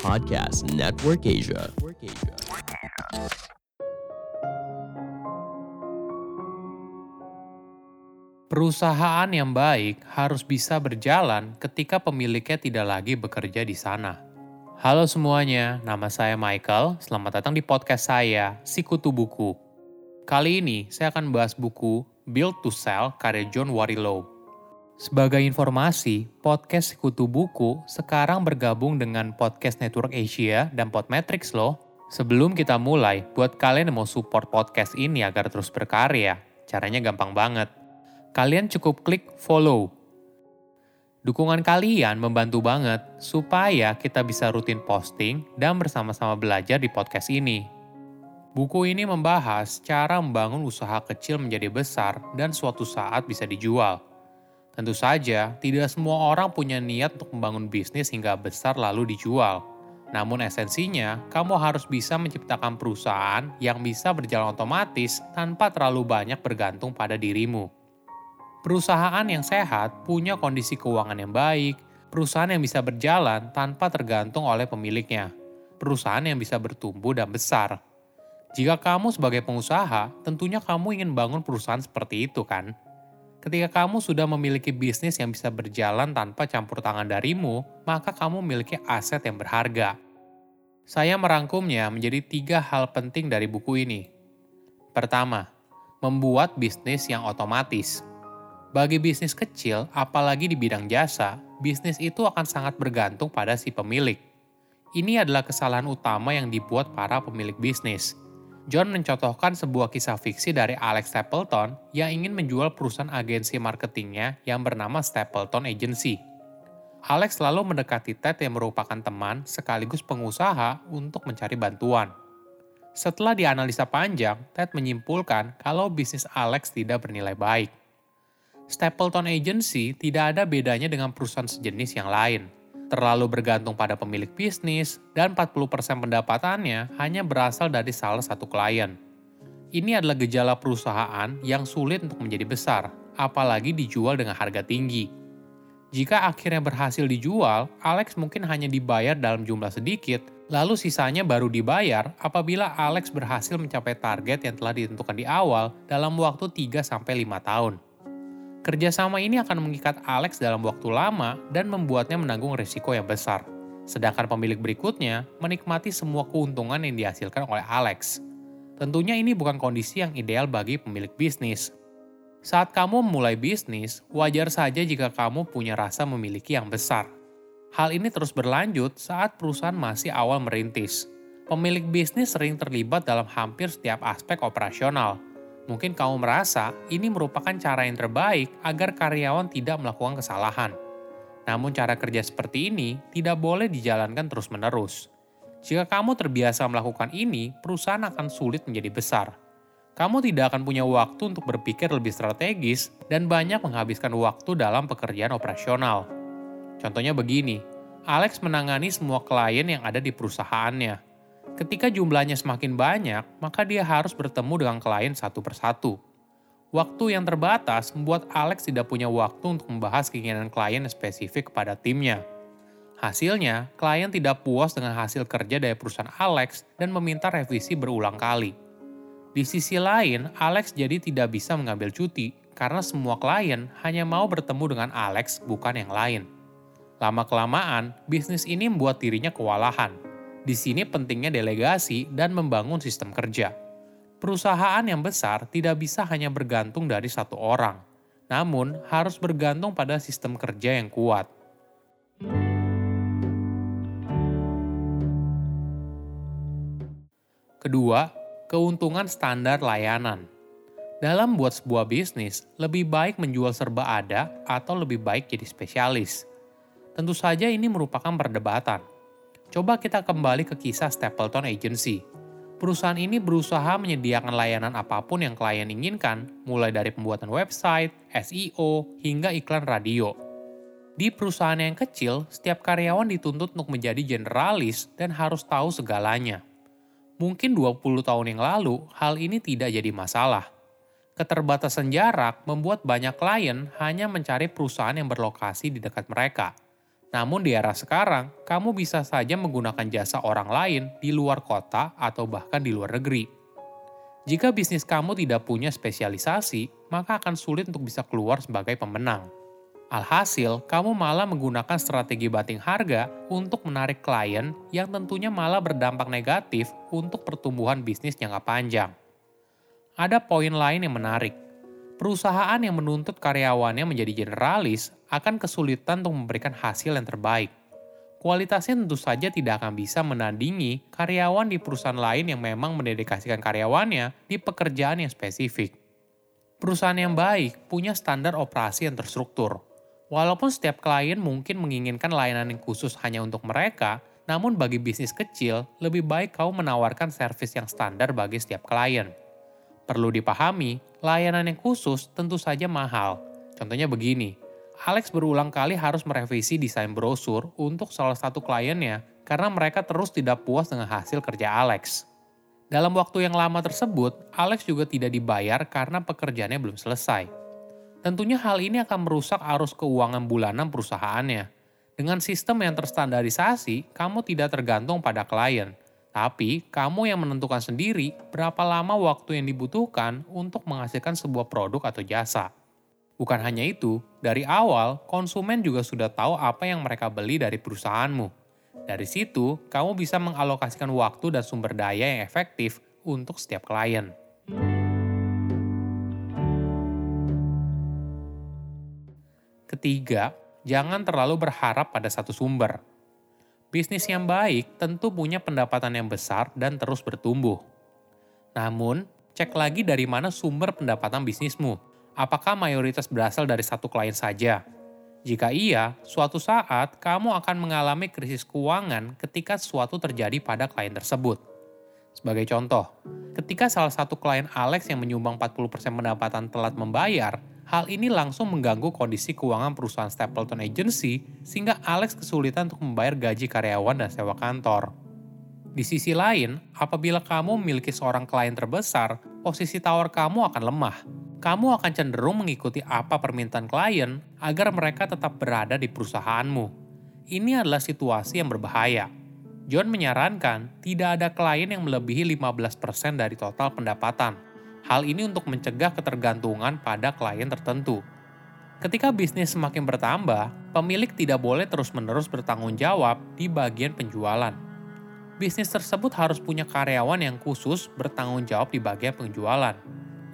Podcast Network Asia. Perusahaan yang baik harus bisa berjalan ketika pemiliknya tidak lagi bekerja di sana. Halo semuanya, nama saya Michael. Selamat datang di podcast saya, Sikutu Buku. Kali ini saya akan bahas buku Build to Sell karya John Warrilow. Sebagai informasi, podcast Sekutu Buku sekarang bergabung dengan Podcast Network Asia dan Podmetrics loh. Sebelum kita mulai, buat kalian yang mau support podcast ini agar terus berkarya, caranya gampang banget. Kalian cukup klik follow. Dukungan kalian membantu banget supaya kita bisa rutin posting dan bersama-sama belajar di podcast ini. Buku ini membahas cara membangun usaha kecil menjadi besar dan suatu saat bisa dijual. Tentu saja, tidak semua orang punya niat untuk membangun bisnis hingga besar lalu dijual. Namun esensinya, kamu harus bisa menciptakan perusahaan yang bisa berjalan otomatis tanpa terlalu banyak bergantung pada dirimu. Perusahaan yang sehat punya kondisi keuangan yang baik, perusahaan yang bisa berjalan tanpa tergantung oleh pemiliknya, perusahaan yang bisa bertumbuh dan besar. Jika kamu sebagai pengusaha, tentunya kamu ingin bangun perusahaan seperti itu kan? Ketika kamu sudah memiliki bisnis yang bisa berjalan tanpa campur tangan darimu, maka kamu memiliki aset yang berharga. Saya merangkumnya menjadi tiga hal penting dari buku ini. Pertama, membuat bisnis yang otomatis. Bagi bisnis kecil, apalagi di bidang jasa, bisnis itu akan sangat bergantung pada si pemilik. Ini adalah kesalahan utama yang dibuat para pemilik bisnis John mencontohkan sebuah kisah fiksi dari Alex Stapleton yang ingin menjual perusahaan agensi marketingnya yang bernama Stapleton Agency. Alex selalu mendekati Ted yang merupakan teman sekaligus pengusaha untuk mencari bantuan. Setelah dianalisa panjang, Ted menyimpulkan kalau bisnis Alex tidak bernilai baik. Stapleton Agency tidak ada bedanya dengan perusahaan sejenis yang lain – terlalu bergantung pada pemilik bisnis, dan 40% pendapatannya hanya berasal dari salah satu klien. Ini adalah gejala perusahaan yang sulit untuk menjadi besar, apalagi dijual dengan harga tinggi. Jika akhirnya berhasil dijual, Alex mungkin hanya dibayar dalam jumlah sedikit, lalu sisanya baru dibayar apabila Alex berhasil mencapai target yang telah ditentukan di awal dalam waktu 3-5 tahun. Kerjasama ini akan mengikat Alex dalam waktu lama dan membuatnya menanggung risiko yang besar. Sedangkan pemilik berikutnya menikmati semua keuntungan yang dihasilkan oleh Alex. Tentunya ini bukan kondisi yang ideal bagi pemilik bisnis. Saat kamu memulai bisnis, wajar saja jika kamu punya rasa memiliki yang besar. Hal ini terus berlanjut saat perusahaan masih awal merintis. Pemilik bisnis sering terlibat dalam hampir setiap aspek operasional, Mungkin kamu merasa ini merupakan cara yang terbaik agar karyawan tidak melakukan kesalahan. Namun cara kerja seperti ini tidak boleh dijalankan terus-menerus. Jika kamu terbiasa melakukan ini, perusahaan akan sulit menjadi besar. Kamu tidak akan punya waktu untuk berpikir lebih strategis dan banyak menghabiskan waktu dalam pekerjaan operasional. Contohnya begini, Alex menangani semua klien yang ada di perusahaannya Ketika jumlahnya semakin banyak, maka dia harus bertemu dengan klien satu persatu. Waktu yang terbatas membuat Alex tidak punya waktu untuk membahas keinginan klien spesifik kepada timnya. Hasilnya, klien tidak puas dengan hasil kerja dari perusahaan Alex dan meminta revisi berulang kali. Di sisi lain, Alex jadi tidak bisa mengambil cuti karena semua klien hanya mau bertemu dengan Alex, bukan yang lain. Lama-kelamaan, bisnis ini membuat dirinya kewalahan di sini pentingnya delegasi dan membangun sistem kerja. Perusahaan yang besar tidak bisa hanya bergantung dari satu orang, namun harus bergantung pada sistem kerja yang kuat. Kedua, keuntungan standar layanan. Dalam buat sebuah bisnis, lebih baik menjual serba ada atau lebih baik jadi spesialis. Tentu saja ini merupakan perdebatan Coba kita kembali ke kisah Stapleton Agency. Perusahaan ini berusaha menyediakan layanan apa pun yang klien inginkan, mulai dari pembuatan website, SEO, hingga iklan radio. Di perusahaan yang kecil, setiap karyawan dituntut untuk menjadi generalis dan harus tahu segalanya. Mungkin 20 tahun yang lalu, hal ini tidak jadi masalah. Keterbatasan jarak membuat banyak klien hanya mencari perusahaan yang berlokasi di dekat mereka – Namun di era sekarang, kamu bisa saja menggunakan jasa orang lain di luar kota atau bahkan di luar negeri. Jika bisnis kamu tidak punya spesialisasi, maka akan sulit untuk bisa keluar sebagai pemenang. Alhasil, kamu malah menggunakan strategi banting harga untuk menarik klien yang tentunya malah berdampak negatif untuk pertumbuhan bisnis jangka panjang. Ada poin lain yang menarik. Perusahaan yang menuntut karyawannya menjadi generalis akan kesulitan untuk memberikan hasil yang terbaik. Kualitasnya tentu saja tidak akan bisa menandingi karyawan di perusahaan lain yang memang mendedikasikan karyawannya di pekerjaan yang spesifik. Perusahaan yang baik punya standar operasi yang terstruktur, Walaupun setiap klien mungkin menginginkan layanan yang khusus hanya untuk mereka, namun bagi bisnis kecil, lebih baik kau menawarkan servis yang standar bagi setiap klien. Perlu dipahami, layanan yang khusus tentu saja mahal. Contohnya begini, Alex berulang kali harus merevisi desain brosur untuk salah satu kliennya karena mereka terus tidak puas dengan hasil kerja Alex. Dalam waktu yang lama tersebut, Alex juga tidak dibayar karena pekerjaannya belum selesai. Tentunya hal ini akan merusak arus keuangan bulanan perusahaannya. Dengan sistem yang terstandarisasi, kamu tidak tergantung pada klien, tapi kamu yang menentukan sendiri berapa lama waktu yang dibutuhkan untuk menghasilkan sebuah produk atau jasa. Bukan hanya itu, dari awal konsumen juga sudah tahu apa yang mereka beli dari perusahaanmu. Dari situ, kamu bisa mengalokasikan waktu dan sumber daya yang efektif untuk setiap klien. Ketiga, jangan terlalu berharap pada satu sumber. Bisnis yang baik tentu punya pendapatan yang besar dan terus bertumbuh. Namun, cek lagi dari mana sumber pendapatan bisnismu. Apakah mayoritas berasal dari satu klien saja? Jika iya, suatu saat kamu akan mengalami krisis keuangan ketika sesuatu terjadi pada klien tersebut. Sebagai contoh, ketika salah satu klien Alex yang menyumbang 40% pendapatan telat membayar, Hal ini langsung mengganggu kondisi keuangan perusahaan Stapleton Agency sehingga Alex kesulitan untuk membayar gaji karyawan dan sewa kantor. Di sisi lain, apabila kamu memiliki seorang klien terbesar, posisi tawar kamu akan lemah. Kamu akan cenderung mengikuti apa permintaan klien agar mereka tetap berada di perusahaanmu. Ini adalah situasi yang berbahaya. John menyarankan tidak ada klien yang melebihi 15% dari total pendapatan, Hal ini untuk mencegah ketergantungan pada klien tertentu. Ketika bisnis semakin bertambah, pemilik tidak boleh terus-menerus bertanggung jawab di bagian penjualan. Bisnis tersebut harus punya karyawan yang khusus bertanggung jawab di bagian penjualan.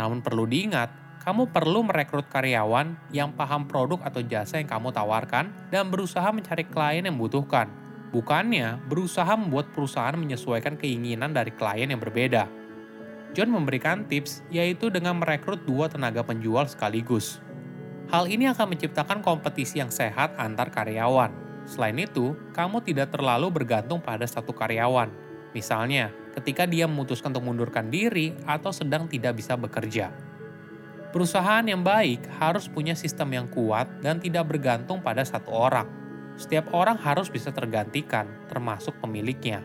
Namun perlu diingat, kamu perlu merekrut karyawan yang paham produk atau jasa yang kamu tawarkan dan berusaha mencari klien yang membutuhkan. Bukannya berusaha membuat perusahaan menyesuaikan keinginan dari klien yang berbeda. John memberikan tips yaitu dengan merekrut dua tenaga penjual sekaligus. Hal ini akan menciptakan kompetisi yang sehat antar karyawan. Selain itu, kamu tidak terlalu bergantung pada satu karyawan. Misalnya, ketika dia memutuskan untuk mundurkan diri atau sedang tidak bisa bekerja. Perusahaan yang baik harus punya sistem yang kuat dan tidak bergantung pada satu orang. Setiap orang harus bisa tergantikan, termasuk pemiliknya.